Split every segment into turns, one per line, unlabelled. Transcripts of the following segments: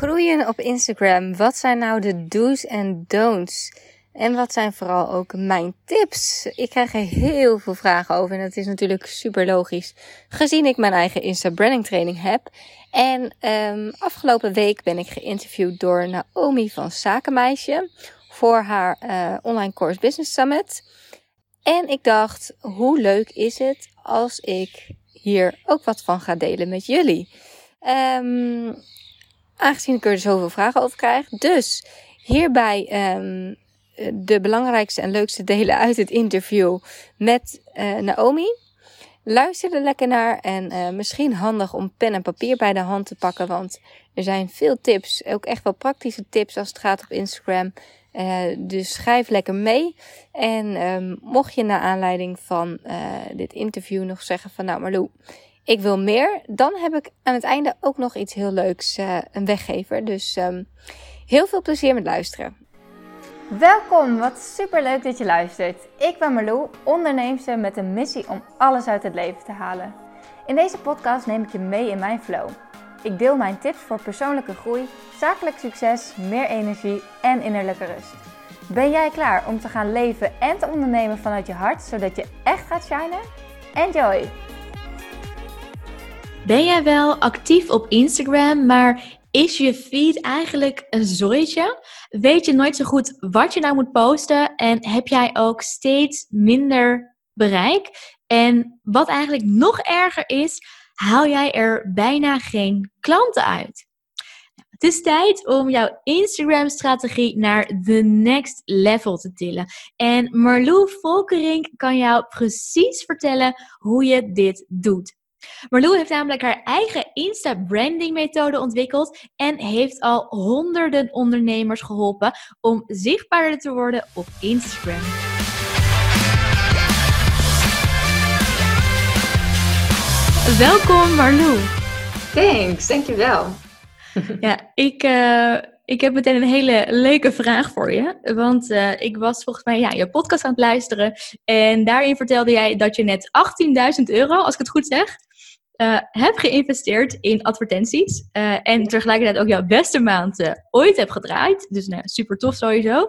Groeien op Instagram. Wat zijn nou de do's en don'ts? En wat zijn vooral ook mijn tips? Ik krijg er heel veel vragen over en dat is natuurlijk super logisch, gezien ik mijn eigen Insta branding training heb. En um, afgelopen week ben ik geïnterviewd door Naomi van Zakenmeisje voor haar uh, online course Business Summit. En ik dacht, hoe leuk is het als ik hier ook wat van ga delen met jullie? Um, aangezien ik er zoveel vragen over krijg. Dus hierbij um, de belangrijkste en leukste delen uit het interview met uh, Naomi. Luister er lekker naar en uh, misschien handig om pen en papier bij de hand te pakken, want er zijn veel tips, ook echt wel praktische tips als het gaat op Instagram. Uh, dus schrijf lekker mee. En um, mocht je naar aanleiding van dit interview nog zeggen van nou ik wil meer, dan heb ik aan het einde ook nog iets heel leuks, uh, een weggever. Dus um, heel veel plezier met luisteren. Welkom, wat super leuk dat je luistert. Ik ben Marlou, onderneemster met een missie om alles uit het leven te halen. In deze podcast neem ik je mee in mijn flow. Ik deel mijn tips voor persoonlijke groei, zakelijk succes, meer energie en innerlijke rust. Ben jij klaar om te gaan leven en te ondernemen vanuit je hart, zodat je echt gaat shinen? Enjoy!
Ben jij wel actief op Instagram, maar is je feed eigenlijk een zooitje? Weet je nooit zo goed wat je nou moet posten en heb jij ook steeds minder bereik? En wat eigenlijk nog erger is, haal jij er bijna geen klanten uit. Het is tijd om jouw Instagram-strategie naar the next level te tillen. En Marlou Volkering kan jou precies vertellen hoe je dit doet. Marlou heeft namelijk haar eigen Insta-branding methode ontwikkeld en heeft al honderden ondernemers geholpen om zichtbaarder te worden op Instagram. Welkom Marlou.
Thanks, dankjewel.
Ja, ik, uh, ik heb meteen een hele leuke vraag voor je. Want uh, ik was volgens mij ja, je podcast aan het luisteren. En daarin vertelde jij dat je net 18.000 euro, als ik het goed zeg, uh, heb geïnvesteerd in advertenties. Uh, en tegelijkertijd ook jouw beste maand uh, ooit heb gedraaid. Dus nou, super tof sowieso.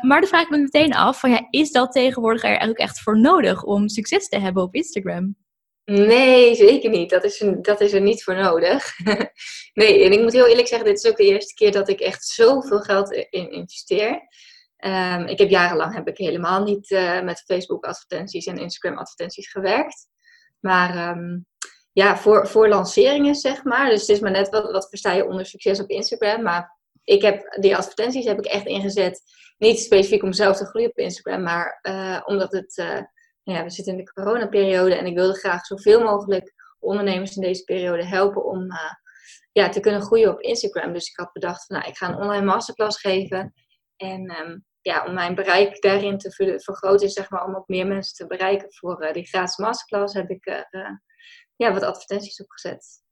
maar dan vraag ik me meteen af: van, ja, is dat tegenwoordig er eigenlijk echt voor nodig om succes te hebben op Instagram?
Nee, zeker niet. Dat is, dat is er niet voor nodig. nee, en ik moet heel eerlijk zeggen: dit is ook de eerste keer dat ik echt zoveel geld in investeer. Um, ik heb jarenlang heb ik helemaal niet met Facebook advertenties en Instagram advertenties gewerkt. Maar um, ja, voor, voor lanceringen, zeg maar. Dus het is maar net wat, wat versta je onder succes op Instagram. Maar ik heb die advertenties heb ik echt ingezet. Niet specifiek om zelf te groeien op Instagram, maar uh, omdat het. Uh, ja, we zitten in de coronaperiode en ik wilde graag zoveel mogelijk ondernemers in deze periode helpen om uh, ja, te kunnen groeien op Instagram. Dus ik had bedacht van nou, ik ga een online masterclass geven. En um, ja, om mijn bereik daarin te vergroten, zeg maar, om ook meer mensen te bereiken voor die gratis masterclass, heb ik ja, wat advertenties opgezet.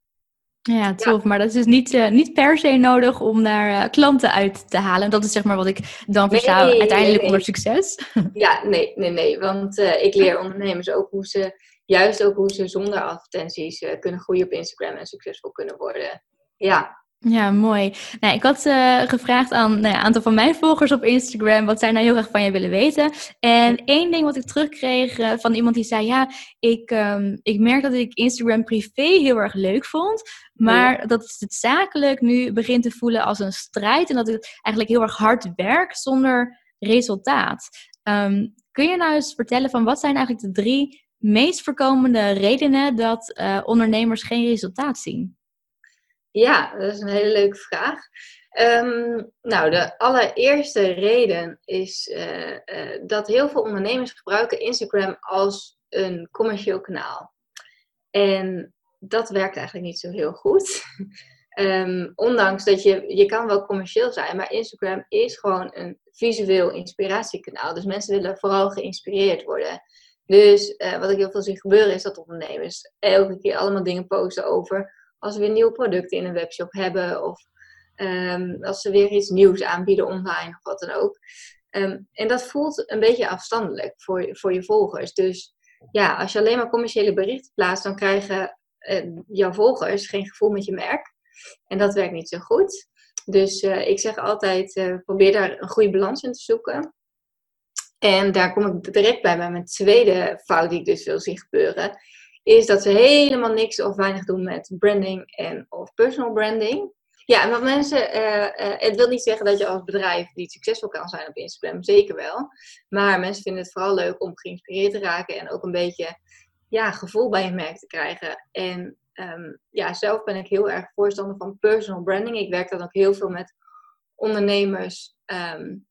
Ja, tof. Maar dat is dus niet, uh, niet per se nodig om daar uh, klanten uit te halen. Dat is zeg maar wat ik dan versta nee, uiteindelijk nee. onder succes.
Ja, nee, nee, nee. Want uh, ik leer ondernemers ook hoe ze, juist ook hoe ze zonder advertenties kunnen groeien op Instagram en succesvol kunnen worden. Ja,
ja, mooi. Nou, ik had uh, gevraagd aan nou een aantal van mijn volgers op Instagram wat zij nou heel graag van je willen weten. En één ding wat ik terugkreeg uh, van iemand die zei: Ja, ik, um, ik merk dat ik Instagram privé heel erg leuk vond. Maar ja. dat het zakelijk nu begint te voelen als een strijd. En dat ik eigenlijk heel erg hard werk zonder resultaat. Um, kun je nou eens vertellen van wat zijn eigenlijk de drie meest voorkomende redenen dat uh, ondernemers geen resultaat zien?
Ja, dat is een hele leuke vraag. Um, nou, de allereerste reden is uh, uh, dat heel veel ondernemers gebruiken Instagram als een commercieel kanaal. En dat werkt eigenlijk niet zo heel goed. um, ondanks dat je, je kan wel commercieel zijn, maar Instagram is gewoon een visueel inspiratiekanaal. Dus mensen willen vooral geïnspireerd worden. Dus uh, wat ik heel veel zie gebeuren is dat ondernemers elke keer allemaal dingen posten over als we weer nieuwe producten in een webshop hebben of um, als ze weer iets nieuws aanbieden online of wat dan ook. Um, en dat voelt een beetje afstandelijk voor, voor je volgers. Dus ja, als je alleen maar commerciële berichten plaatst, dan krijgen uh, jouw volgers geen gevoel met je merk. En dat werkt niet zo goed. Dus eh, ik zeg altijd, uh, probeer daar een goede balans in te zoeken. En daar kom ik direct bij, bij mijn tweede fout die ik dus wil zien gebeuren. Is dat ze helemaal niks of weinig doen met branding en of personal branding. Ja, en wat mensen, uh, het wil niet zeggen dat je als bedrijf niet succesvol kan zijn op Instagram, zeker wel. Maar mensen vinden het vooral leuk om geïnspireerd te raken en ook een beetje ja, gevoel bij je merk te krijgen. En um, ja, zelf ben ik heel erg voorstander van personal branding. Ik werk dan ook heel veel met ondernemers um,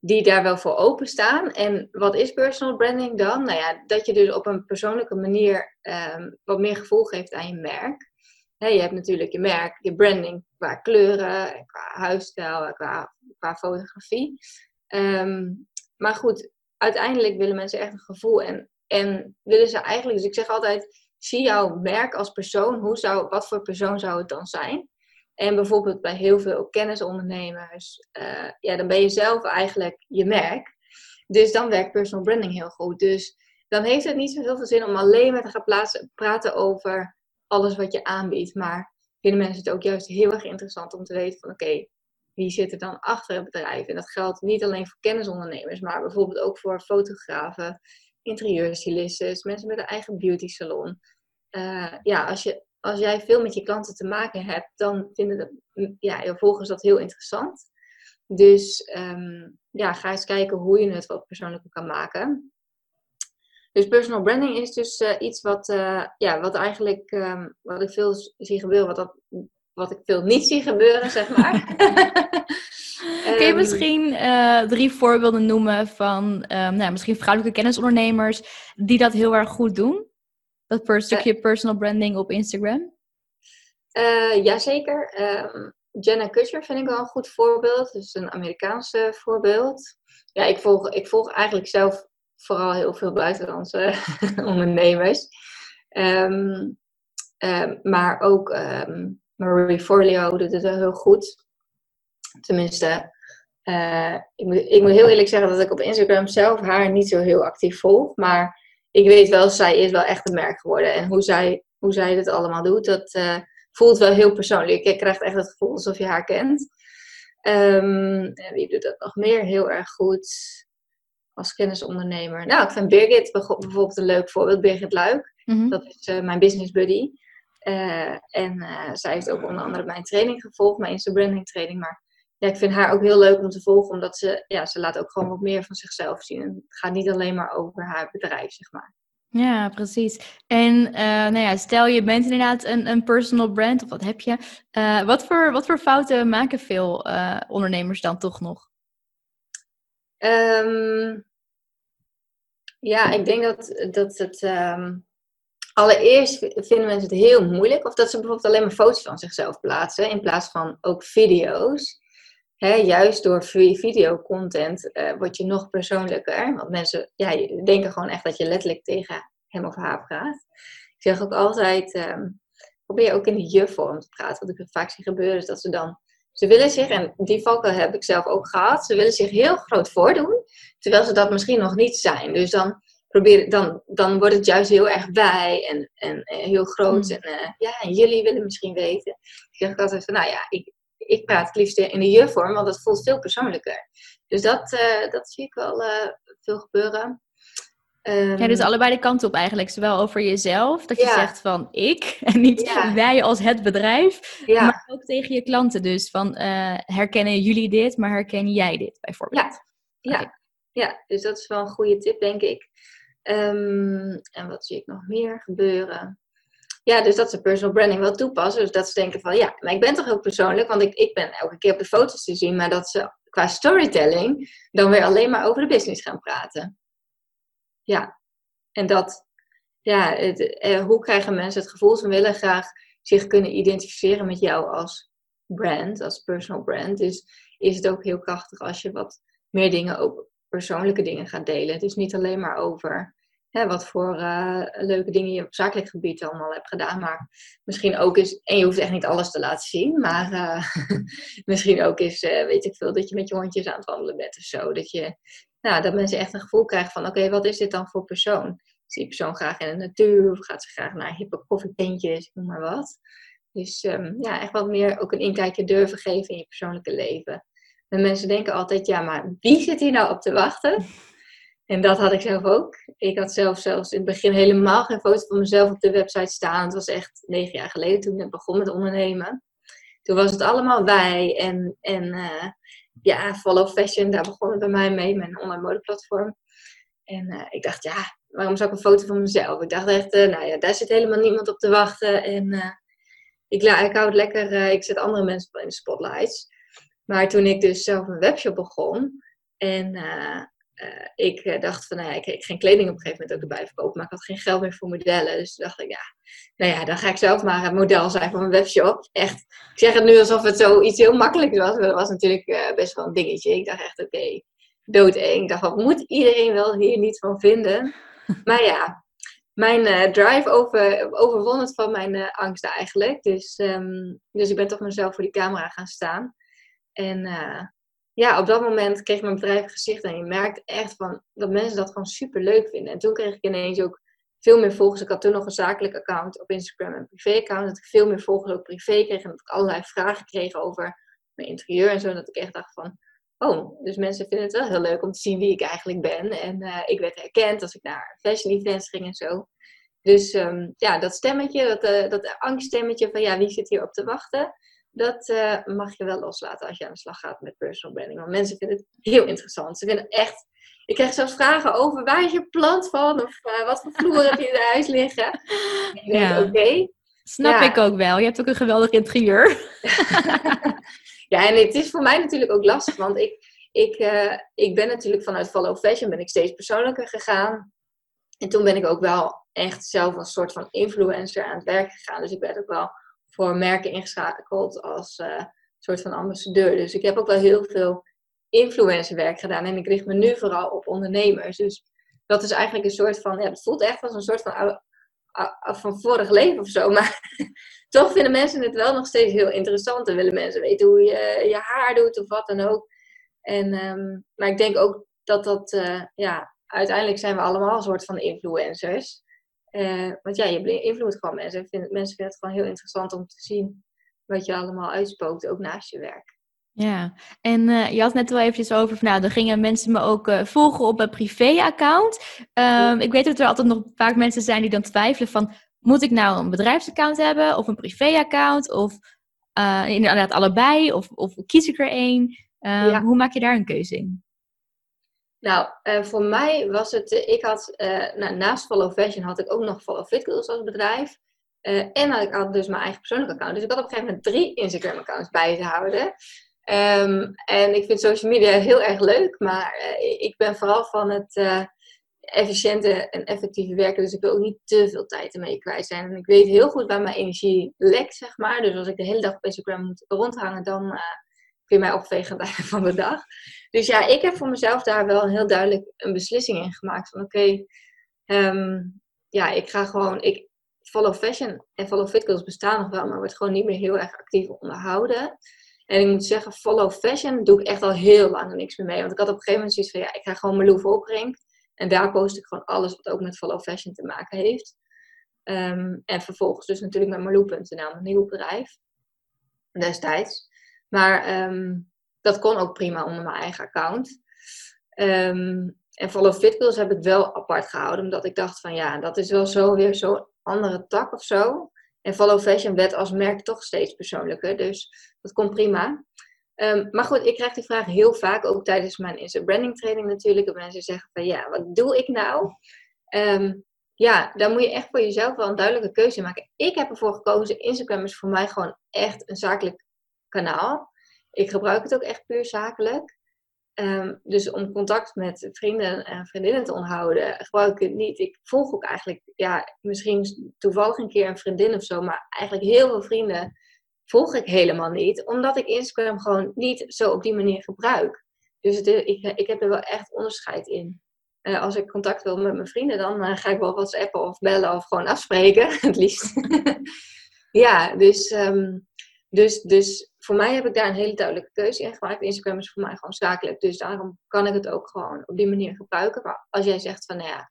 die daar wel voor openstaan. En wat is personal branding dan? Nou ja, dat je dus op een persoonlijke manier um, wat meer gevoel geeft aan je merk. je hebt natuurlijk je merk, je branding qua kleuren, qua huisstijl, qua, qua fotografie. maar goed, uiteindelijk willen mensen echt een gevoel en, en willen ze eigenlijk, dus ik zeg altijd, zie jouw merk als persoon. Hoe zou, wat voor persoon zou het dan zijn? En bijvoorbeeld bij heel veel kennisondernemers, uh, ja, dan ben je zelf eigenlijk je merk. Dus dan werkt personal branding heel goed. Dus dan heeft het niet zo heel veel zin om alleen maar te gaan plaatsen, praten over alles wat je aanbiedt. Maar vinden mensen het ook juist heel erg interessant om te weten van oké, wie zit er dan achter het bedrijf? En dat geldt niet alleen voor kennisondernemers, maar bijvoorbeeld ook voor fotografen, interieurstylistes, mensen met een eigen beauty salon. Uh, ja, als, je, als jij veel met je klanten te maken hebt, dan vinden de, ja, je volgers dat heel interessant. Dus um, ja, ga eens kijken hoe je het wat persoonlijker kan maken. Dus personal branding is dus uh, iets wat, uh, ja, wat eigenlijk um, wat ik veel zie gebeuren, wat, dat, wat ik veel niet zie gebeuren, zeg maar.
Kun je ehm, misschien uh, drie voorbeelden noemen van nou, misschien vrouwelijke kennisondernemers die dat heel erg goed doen? Dat per stukje uh, personal branding op Instagram?
Uh, jazeker. Um, Jenna Kutcher vind ik wel een goed voorbeeld. Dus een Amerikaanse voorbeeld. Ja, ik volg, ik volg eigenlijk zelf vooral heel veel buitenlandse ondernemers. Um, um, maar ook um, Marie Forleo doet het wel heel goed. Tenminste, uh, ik, moet, ik moet heel eerlijk zeggen dat ik op Instagram zelf haar niet zo heel actief volg. Maar ik weet wel, zij is wel echt een merk geworden. En hoe zij, hoe zij dit allemaal doet, dat uh, voelt wel heel persoonlijk. Je krijgt echt het gevoel alsof je haar kent. Um, en wie doet dat nog meer heel erg goed als kennisondernemer? Nou, ik vind Birgit bijvoorbeeld een leuk voorbeeld. Birgit Luik, mm -hmm. dat is uh, mijn business buddy. Uh, en zij heeft ook onder andere mijn training gevolgd, mijn Insta branding training. Maar ja, ik vind haar ook heel leuk om te volgen, omdat ze, ja, ze laat ook gewoon wat meer van zichzelf zien. En het gaat niet alleen maar over haar bedrijf, zeg maar.
Ja, precies. En uh, nou ja, stel je bent inderdaad een, een personal brand, of wat heb je? Uh, wat, voor, wat voor fouten maken veel uh, ondernemers dan toch nog?
Um, ja, ik denk dat, dat het... Um, allereerst vinden mensen het heel moeilijk. Of dat ze bijvoorbeeld alleen maar foto's van zichzelf plaatsen, in plaats van ook video's juist door videocontent uh, word je nog persoonlijker. Want mensen ja, denken gewoon echt dat je letterlijk tegen hem of haar praat. Ik zeg ook altijd, um, probeer ook in de je-vorm te praten. Wat ik vaak zie gebeuren is dat ze dan... Ze willen zich, en die valkuil heb ik zelf ook gehad, ze willen zich heel groot voordoen, terwijl ze dat misschien nog niet zijn. Dus dan probeer, dan, dan wordt het juist heel erg wij en, en, en heel groot. Hmm. En uh, ja, en jullie willen misschien weten. Ik zeg altijd van, nou ja, ik, ik praat het liefst in de je-vorm, want dat voelt veel persoonlijker. Dus dat, uh, dat zie ik wel uh, veel gebeuren.
Um, ja, dus allebei de kanten op eigenlijk. Zowel over jezelf, dat je ja. zegt van ik en niet ja. wij als het bedrijf. Ja. Maar ook tegen je klanten dus. Van uh, herkennen jullie dit, maar herken jij dit bijvoorbeeld?
Ja, ja. Okay. ja dus dat is wel een goede tip, denk ik. Um, en wat zie ik nog meer gebeuren? Ja, dus dat ze personal branding wel toepassen. Dus dat ze denken van, ja, maar ik ben toch ook persoonlijk, want ik, ik ben elke keer op de foto's te zien, maar dat ze qua storytelling dan weer alleen maar over de business gaan praten. Ja, en dat, ja, het, eh, hoe krijgen mensen het gevoel, ze willen graag zich kunnen identificeren met jou als brand, als personal brand. Dus is het ook heel krachtig als je wat meer dingen, ook persoonlijke dingen gaat delen. Dus niet alleen maar over hè, wat voor uh, leuke dingen je op zakelijk gebied allemaal hebt gedaan. Maar misschien ook is, en je hoeft echt niet alles te laten zien, maar uh, misschien ook is, uh, weet ik veel, dat je met je hondjes aan het wandelen bent of zo. Dat, je, nou, dat mensen echt een gevoel krijgen van, oké, wat is dit dan voor persoon? Is die persoon graag in de natuur of gaat ze graag naar hippe koffietentjes, noem maar wat. Dus ehm, ja, echt wat meer ook een inkijkje durven geven in je persoonlijke leven. En mensen denken altijd, ja, maar wie zit hier nou op te wachten? En dat had ik zelf ook. Ik had zelf zelfs in het begin helemaal geen foto van mezelf op de website staan. Het was echt negen jaar geleden toen ik begon met ondernemen. Toen was het allemaal wij en, en uh, ja, Follow Fashion, daar begon het bij mij mee, mijn online modeplatform. En uh, ik dacht, ja, waarom zou ik een foto van mezelf? Ik dacht echt, uh, nou ja, daar zit helemaal niemand op te wachten. En ik, ik hou het lekker, ik zet andere mensen in de spotlights. Maar toen ik dus zelf een webshop begon en ik uh, dacht van, nou ja, ik, ik geen kleding op een gegeven moment ook erbij verkopen, maar ik had geen geld meer voor modellen. Dus toen dacht ik, ja, nou ja, dan ga ik zelf maar het model zijn van mijn webshop. Echt, ik zeg het nu alsof het zoiets heel makkelijks was, maar dat was natuurlijk uh, best wel een dingetje. Ik dacht echt, oké, okay, doodeng. Ik dacht, wat moet iedereen wel hier niet van vinden? Maar ja, mijn drive over, overwon het van mijn angst eigenlijk. Dus, um, dus ik ben toch mezelf voor die camera gaan staan. En ja, op dat moment kreeg mijn bedrijf gezicht en je merkt echt van, dat mensen dat gewoon super leuk vinden. En toen kreeg ik ineens ook veel meer volgers. Ik had toen nog een zakelijk account op Instagram en een privé-account. Dat ik veel meer volgers ook privé kreeg en dat ik allerlei vragen kreeg over mijn interieur en zo. Dat ik echt dacht van, oh, dus mensen vinden het wel heel leuk om te zien wie ik eigenlijk ben. En uh, ik werd herkend als ik naar fashion events ging en zo. Dus um, ja, dat stemmetje, dat, uh, dat angststemmetje van ja, wie zit hier op te wachten? Dat uh, mag je wel loslaten als je aan de slag gaat met personal branding. Want mensen vinden het heel interessant. Ze vinden echt. Ik krijg zelfs vragen over waar is je plant van? Of uh, wat voor vloer heb je in huis liggen? Ja. Oké. Okay.
Snap ik ook wel. Je hebt ook een geweldig interieur.
ja, en het is voor mij natuurlijk ook lastig. Want ik, ik, uh, ik ben natuurlijk vanuit Follow Fashion ben ik steeds persoonlijker gegaan. En toen ben ik ook wel echt zelf een soort van influencer aan het werk gegaan. Dus ik werd ook wel voor merken ingeschakeld als uh, soort van ambassadeur. Dus ik heb ook wel heel veel influencerwerk gedaan. En ik richt me nu vooral op ondernemers. Dus dat is eigenlijk een soort van, ja, het voelt echt als een soort van, van vorig leven of zo. Maar toch vinden mensen het wel nog steeds heel interessant. En willen mensen weten hoe je je haar doet of wat dan ook. En, um, maar ik denk ook dat dat, uh, ja, uiteindelijk zijn we allemaal een soort van influencers. Uh, want ja, je beïnvloedt gewoon mensen. Vinden, mensen vinden het gewoon heel interessant om te zien wat je allemaal uitspookt, ook naast je werk.
Ja, en uh, je had net wel eventjes over, van, nou, dan gingen mensen me ook uh, volgen op een privé-account. Um, ik weet dat er altijd nog vaak mensen zijn die dan twijfelen van, moet ik nou een bedrijfsaccount hebben of een privé-account? Of inderdaad allebei, of, of kies ik er één? Ja. Hoe maak je daar een keuze in?
Nou, uh, voor mij was het, uh, ik had, uh, naast Follow Fashion had ik ook nog Follow Fit als bedrijf. en had ik had dus mijn eigen persoonlijke account. Dus ik had op een gegeven moment drie Instagram accounts bij te houden. Um, en ik vind social media heel erg leuk, maar ik ben vooral van het efficiënte en effectieve werken. Dus ik wil ook niet te veel tijd ermee kwijt zijn. En ik weet heel goed waar mijn energie lekt, zeg maar. Dus als ik de hele dag op Instagram moet rondhangen, dan kun je mij opvegen van de dag. Dus ja, ik heb voor mezelf daar wel heel duidelijk een beslissing in gemaakt. Van oké, ehm, ja, ik ga gewoon... Ik, follow fashion en follow fit bestaan nog wel, maar wordt gewoon niet meer heel erg actief onderhouden. En ik moet zeggen, follow fashion doe ik echt al heel lang niks meer mee. Want ik had op een gegeven moment zoiets van, ja, ik ga gewoon Malou Volkering. En daar post ik gewoon alles wat ook met follow fashion te maken heeft. Um, en vervolgens dus natuurlijk met Malou.nl, een nieuw bedrijf. Destijds. Maar um, dat kon ook prima onder mijn eigen account. Um, en Follow Fit heb ik wel apart gehouden, omdat ik dacht van ja, dat is wel zo weer zo'n andere tak of zo. En Follow Fashion werd als merk toch steeds persoonlijker, dus dat komt prima. Um, maar goed, ik krijg die vraag heel vaak, ook tijdens mijn Insta branding training natuurlijk. Dat mensen zeggen van ja, wat doe ik nou? Ja, daar moet je echt voor jezelf wel een duidelijke keuze maken. Ik heb ervoor gekozen, Instagram is voor mij gewoon echt een zakelijk kanaal. Ik gebruik het ook echt puur zakelijk. Ehm, dus om contact met vrienden en vriendinnen te onderhouden, gebruik ik het niet. Ik volg ook eigenlijk, ja, misschien toevallig een keer een vriendin of zo, maar eigenlijk heel veel vrienden volg ik helemaal niet, omdat ik Instagram gewoon niet zo op die manier gebruik. Dus ik, ik heb er wel echt onderscheid in. Uh, als ik contact wil met mijn vrienden, dan uh, ga ik wel WhatsAppen of bellen of gewoon afspreken, het liefst. ja, dus, um, dus, dus voor mij heb ik daar een hele duidelijke keuze in gemaakt. Instagram is voor mij gewoon zakelijk, dus daarom kan ik het ook gewoon op die manier gebruiken. Maar als jij zegt van, nou ja,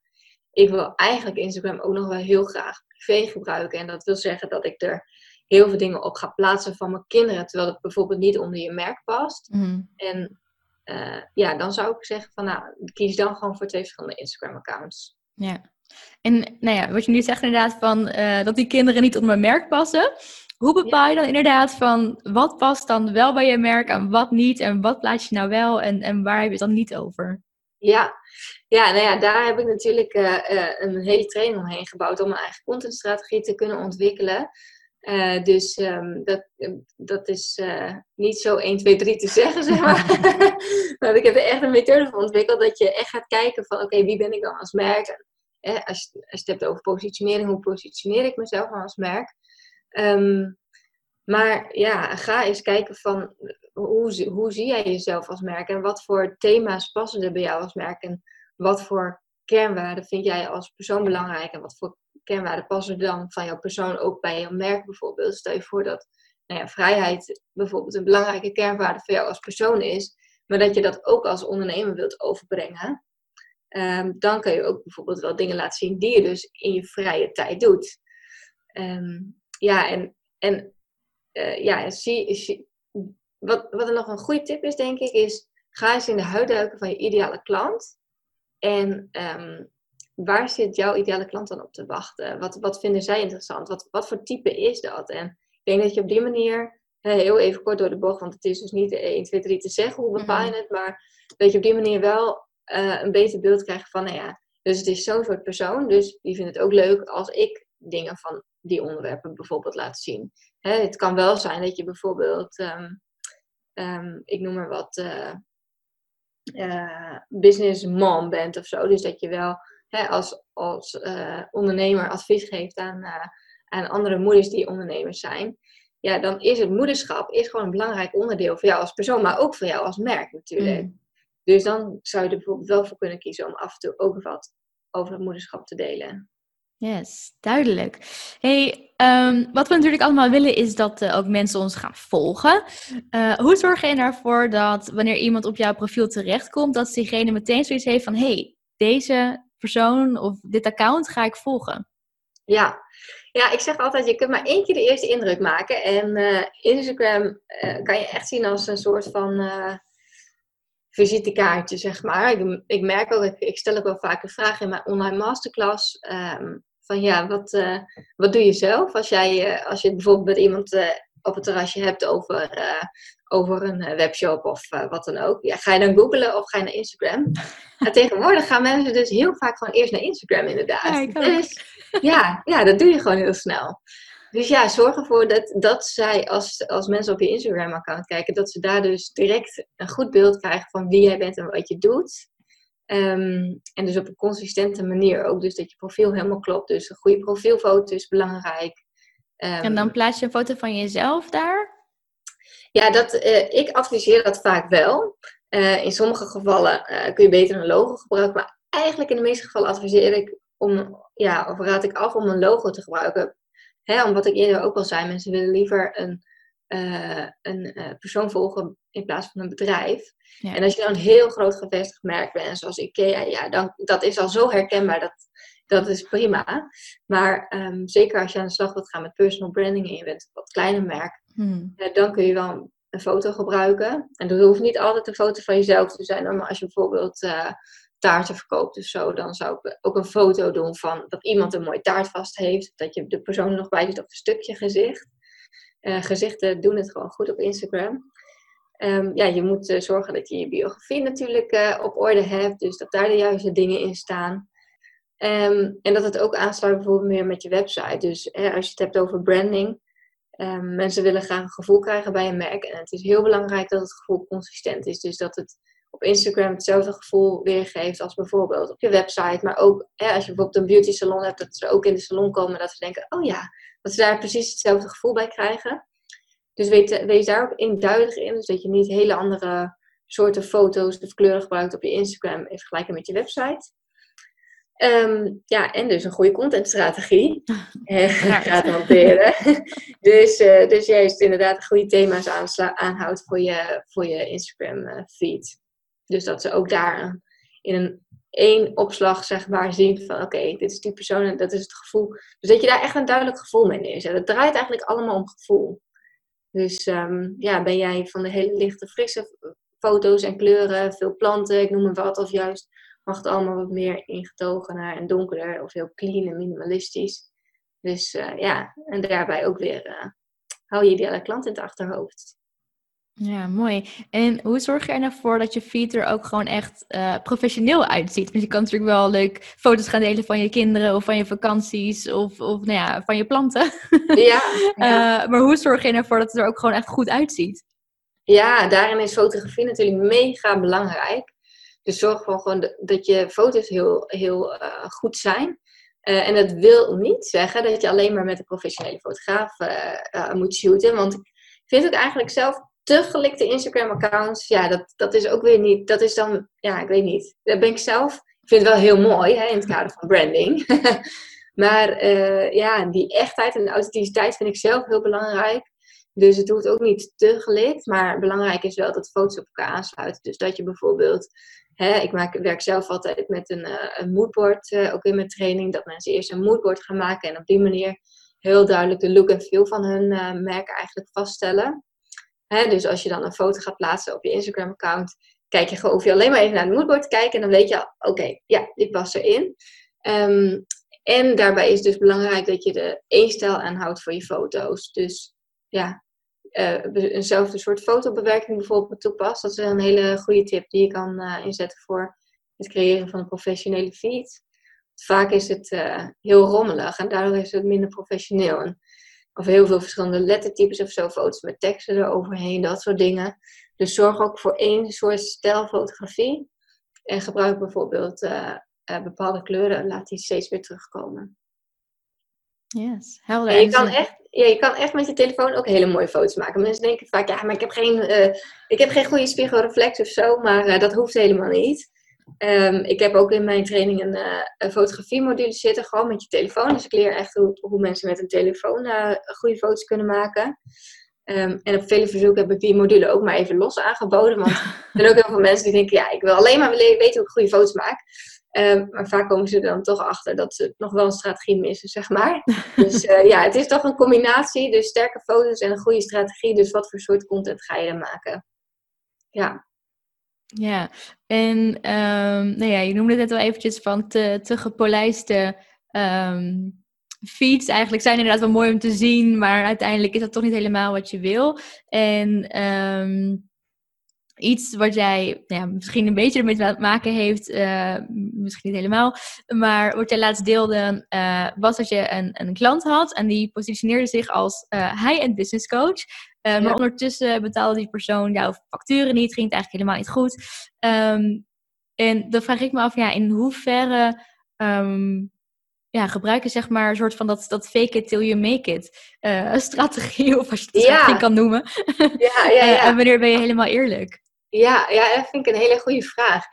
ik wil eigenlijk Instagram ook nog wel heel graag privé gebruiken. En dat wil zeggen dat ik er heel veel dingen op ga plaatsen van mijn kinderen, terwijl het bijvoorbeeld niet onder je merk past.
Mhm.
En eh, ja, dan zou ik zeggen van nou, kies dan gewoon voor twee verschillende Instagram-accounts.
Ja. En nou ja, wat je nu zegt inderdaad van eh, dat die kinderen niet onder mijn merk passen. Hoe bepaal je dan inderdaad van wat past dan wel bij je merk en wat niet? En wat plaats je nou wel en, en waar heb je het dan niet over?
Ja, ja, nou ja, daar heb ik natuurlijk eh, eh, een hele training omheen gebouwd om een eigen contentstrategie te kunnen ontwikkelen. Eh, dus ehm, dat, dat is niet zo 1, 2, 3 te zeggen, zeg maar. maar ik heb er echt een methode voor ontwikkeld dat je echt gaat kijken van oké, wie ben ik dan als merk? En, als, als je het hebt over positionering, hoe positioneer ik mezelf dan als merk? Ehm, maar ja, ga eens kijken van hoe, hoe zie jij jezelf als merk en wat voor thema's passen er bij jou als merk en wat voor kernwaarden vind jij als persoon belangrijk en wat voor kernwaarden passen dan van jouw persoon ook bij jouw merk bijvoorbeeld. Stel je voor dat nou ja, vrijheid bijvoorbeeld een belangrijke kernwaarde voor jou als persoon is, maar dat je dat ook als ondernemer wilt overbrengen. Um, dan kan je ook bijvoorbeeld wel dingen laten zien die je dus in je vrije tijd doet. Um, ja, en, en uh, ja, zie, zie, wat, wat er nog een goede tip is, denk ik, is ga eens in de huid duiken van je ideale klant. En um, waar zit jouw ideale klant dan op te wachten? Wat, wat vinden zij interessant? Wat, wat voor type is dat? En ik denk dat je op die manier, heel even kort door de bocht, want het is dus niet 1, 2, 3 te zeggen hoe bepaal je mhm. het, maar dat je op die manier wel uh, een beter beeld krijgt van, nou ja, dus het is zo'n soort persoon, dus die vindt het ook leuk als ik dingen van die onderwerpen bijvoorbeeld laat zien. Hè, het kan wel zijn dat je bijvoorbeeld, um, um, ik noem maar wat, uh, uh, business mom bent of zo. Dus dat je wel hè, als, als uh, ondernemer advies geeft aan, aan andere moeders die ondernemers zijn. Ja, dan is het moederschap is gewoon een belangrijk onderdeel voor jou als persoon, maar ook voor jou als merk natuurlijk. Mm. Dus dan zou je er bijvoorbeeld wel voor kunnen kiezen om af en toe ook wat over het moederschap te delen.
Yes, duidelijk. Hey, ehm, wat we natuurlijk allemaal willen is dat uh, ook mensen ons gaan volgen. Uh, hoe zorg je ervoor dat wanneer iemand op jouw profiel terechtkomt, dat diegene meteen zoiets heeft van, hey, deze persoon of dit account ga ik volgen?
Ja. ja, ik zeg altijd, je kunt maar één keer de eerste indruk maken. En uh, Instagram kan je echt zien als een soort van visitekaartje, zeg maar. Ik, ik merk ook, ik, ik, stel ook wel vaak een vraag in mijn online masterclass. Um, van ja, wat, uh, wat doe je zelf als, jij, uh, als je het bijvoorbeeld met iemand uh, op het terrasje hebt over, over een webshop of wat dan ook. Ja, ga je dan googlen of ga je naar Instagram? En tegenwoordig gaan mensen dus heel vaak gewoon eerst naar Instagram inderdaad. Ja, dus, ja, ja, dat doe je gewoon heel snel. Dus ja, zorg ervoor dat, dat zij, als, als mensen op je Instagram-account kijken, dat ze daar dus direct een goed beeld krijgen van wie jij bent en wat je doet. Ehm, en dus op een consistente manier ook. Dus dat je profiel helemaal klopt. Dus een goede profielfoto is belangrijk.
Um, en dan plaats je een foto van jezelf daar?
Ja, dat, uh, ik adviseer dat vaak wel. Uh, in sommige gevallen uh, kun je beter een logo gebruiken. Maar eigenlijk in de meeste gevallen adviseer ik om, ja, of raad ik af om een logo te gebruiken. Hè, omdat ik eerder ook al zei, mensen willen liever een, een persoon volgen in plaats van een bedrijf. En als je dan een heel groot gevestigd merk bent, zoals IKEA, ja, dan, dat is al zo herkenbaar, dat, dat is prima. Maar um, zeker als je aan de slag wilt gaan met personal branding en je bent een wat kleiner merk, hmm. dan kun je wel een foto gebruiken. En dat hoeft niet altijd een foto van jezelf te zijn, maar als je bijvoorbeeld uh, taarten verkoopt of zo, dan zou ik ook een foto doen van dat iemand een mooie taart vast heeft, dat je de persoon er nog bij zit of een stukje gezicht. Uh, gezichten doen het gewoon goed op Instagram. Um, ja, je moet uh, zorgen dat je je biografie natuurlijk uh, op orde hebt. Dus dat daar de juiste dingen in staan. Um, en dat het ook aansluit bijvoorbeeld meer met je website. Dus als je het hebt over branding. Um, mensen willen graag een gevoel krijgen bij een merk. En het is heel belangrijk dat het gevoel consistent is. Dus dat het op Instagram hetzelfde gevoel weergeeft als bijvoorbeeld op je website. Maar ook hè, als je bijvoorbeeld een beauty salon hebt, dat ze ook in de salon komen. Dat ze denken, oh ja, dat ze daar precies hetzelfde gevoel bij krijgen. Dus weet, wees daar ook eenduidig in. Dus dat je niet hele andere soorten foto's of kleuren gebruikt op je Instagram in vergelijking met je website. Um, ja, en dus een goede contentstrategie eh, gaat hanteren. dus, uh, dus juist inderdaad goede thema's aanhoudt voor je, voor je Instagram uh, feed. Dus dat ze ook daar in een één opslag zeg maar zien van oké, dit is die persoon en dat is het gevoel. Dus dat je daar echt een duidelijk gevoel mee neerzet. Het draait eigenlijk allemaal om gevoel. Dus ehm, ja, ben jij van de hele lichte, frisse foto's en kleuren, veel planten, ik noem maar wat, of juist mag het allemaal wat meer ingetogener en donkerder of heel clean en minimalistisch. Dus uh, ja, en daarbij ook weer uh, hou je ideale klant in het achterhoofd.
Ja, mooi. En hoe zorg je er nou voor dat je feed er ook gewoon echt uh, professioneel uitziet? Want je kan natuurlijk wel leuk foto's gaan delen van je kinderen of van je vakanties of, of nou ja, van je planten. Ja. ja. maar hoe zorg je ervoor dat het er ook gewoon echt goed uitziet?
Ja, daarin is fotografie natuurlijk mega belangrijk. Dus zorg gewoon, gewoon dat je foto's heel, heel uh, goed zijn. En dat wil niet zeggen dat je alleen maar met een professionele fotograaf moet shooten. Want ik vind het eigenlijk zelf te gelikte Instagram-accounts. Ja, dat, dat is ook weer niet. Dat is dan, ja, ik weet niet. Dat ben ik zelf. Ik vind het wel heel mooi hè, in het kader van branding. maar ja, die echtheid en de authenticiteit vind ik zelf heel belangrijk. Dus het hoeft ook niet te gelikt, maar belangrijk is wel dat foto's op elkaar aansluiten. Dus dat je bijvoorbeeld, hè, ik maak, werk zelf altijd met een, uh, een moodboard, uh, ook in mijn training, dat mensen eerst een moodboard gaan maken en op die manier heel duidelijk de look en feel van hun merk eigenlijk vaststellen. Dus als je dan een foto gaat plaatsen op je Instagram-account, kijk je gewoon, hoef je alleen maar even naar het moodboard te kijken en dan weet je, oké, ja, dit past erin. Um, en daarbij is dus belangrijk dat je de één stijl aanhoudt voor je foto's. Dus ja, uh, eenzelfde soort fotobewerking bijvoorbeeld toepast. Dat is een hele goede tip die je kan uh, inzetten voor het creëren van een professionele feed. Vaak is het uh, heel rommelig en daardoor is het minder professioneel. En, of heel veel verschillende lettertypes of zo, foto's met teksten eroverheen, dat soort dingen. Dus zorg ook voor één soort stijl fotografie. En gebruik bijvoorbeeld bepaalde kleuren, laat die steeds weer terugkomen.
Yes, helder.
En je kan echt ja, je kan echt met je telefoon ook hele mooie foto's maken. Mensen denken vaak, ja, maar ik heb geen, uh, ik heb geen goede spiegelreflex of zo, maar dat hoeft helemaal niet. Um, ik heb ook in mijn training een, uh, een fotografiemodule zitten, gewoon met je telefoon. Dus ik leer echt hoe, hoe mensen met een telefoon goede foto's kunnen maken. Um, en op vele verzoeken heb ik die module ook maar even los aangeboden. Want er zijn ook heel veel mensen die denken, ja, ik wil alleen maar weten hoe ik goede foto's maak. Um, maar vaak komen ze er dan toch achter dat ze nog wel een strategie missen, zeg maar. dus uh, ja, het is toch een combinatie. Dus sterke foto's en een goede strategie. Dus wat voor soort content ga je er maken? Ja.
Ja, en um, nou ja, je noemde het net al eventjes van te, te gepolijste um, feeds. Eigenlijk zijn inderdaad wel mooi om te zien, maar uiteindelijk is dat toch niet helemaal wat je wil. En um, iets wat jij ja, misschien een beetje ermee te maken heeft, uh, misschien niet helemaal, maar wat jij laatst deelde, uh, was dat je een, een klant had en die positioneerde zich als uh, high-end business coach. Ja. Maar ondertussen betaalde die persoon jouw facturen niet, ging het eigenlijk helemaal niet goed. Um, en dan vraag ik me af, ja, in hoeverre um, ja, gebruiken zeg maar een soort van dat, dat fake it till you make it strategie, of als je het ja. kan noemen. Ja, ja, ja. en wanneer ben je helemaal eerlijk?
Ja, ja, dat vind ik een hele goede vraag.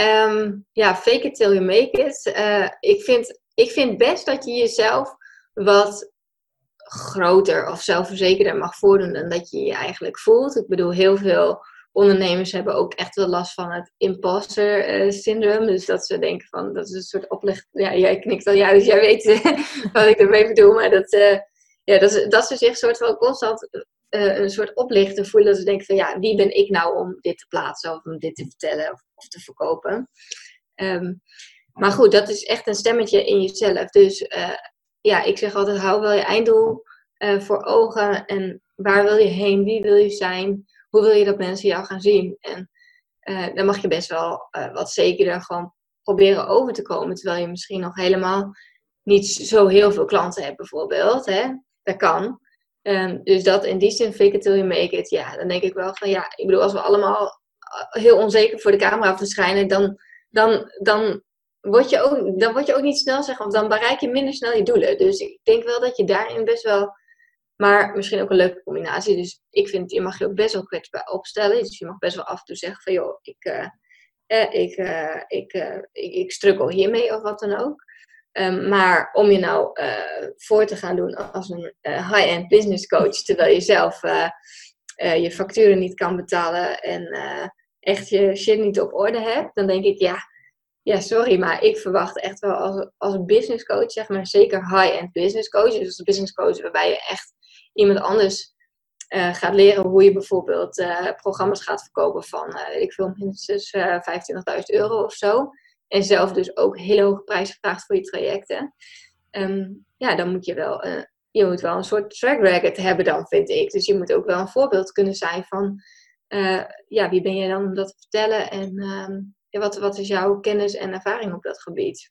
Um, ja, fake it till you make it. Uh, ik, vind, ik vind best dat je jezelf wat groter of zelfverzekerder mag voordoen dan dat je je eigenlijk voelt. Ik bedoel, heel veel ondernemers hebben ook echt wel last van het imposter uh, syndroom. Dus dat ze denken van, dat is een soort oplicht. Ja, jij knikt al ja, dus jij weet wat ik ermee bedoel. Maar dat, uh, ja, dat, dat ze zich soort van constant een soort oplichten voelen. Dat ze denken van ja, wie ben ik nou om dit te plaatsen of om dit te vertellen of, te verkopen. Um, maar goed, dat is echt een stemmetje in jezelf. Dus ja, ik zeg altijd, hou wel je einddoel uh, voor ogen. En waar wil je heen? Wie wil je zijn? Hoe wil je dat mensen jou gaan zien? En dan mag je best wel wat zekerder gewoon proberen over te komen. Terwijl je misschien nog helemaal niet zo heel veel klanten hebt bijvoorbeeld. Hè? Dat kan. Um, dus dat in die zin, fake it till you make it. Ja, dan denk ik wel van ja, ik bedoel, als we allemaal eh, heel onzeker voor de camera verschijnen, dan, dan, dan, word je ook, dan word je ook niet snel, zeg, of dan bereik je minder snel je doelen. Dus ik denk wel dat je daarin best wel, maar misschien ook een leuke combinatie. Dus ik vind, je mag je ook best wel kwetsbaar opstellen. Dus je mag best wel af en toe zeggen van joh, ik, uh, eh, ik, uh, ik, uh, ik, ik struggle hiermee of wat dan ook. Um, maar om je nou voor te gaan doen als een high-end business coach, terwijl je zelf je facturen niet kan betalen en echt je shit niet op orde hebt, dan denk ik, ja, ja, sorry, maar ik verwacht echt wel als, als business coach, zeg maar, zeker high-end business coach. Dus als business coach waarbij je echt iemand anders uh, gaat leren hoe je bijvoorbeeld uh, programma's gaat verkopen van, weet ik veel, minstens 25.000 euro of zo. En zelf dus ook hele hoge prijzen vraagt voor je trajecten. Um, ja, dan moet je wel, je moet wel een soort track record hebben dan, vind ik. Dus je moet ook wel een voorbeeld kunnen zijn van, ja, wie ben je dan om dat te vertellen? En ja, wat, wat is jouw kennis en ervaring op dat gebied?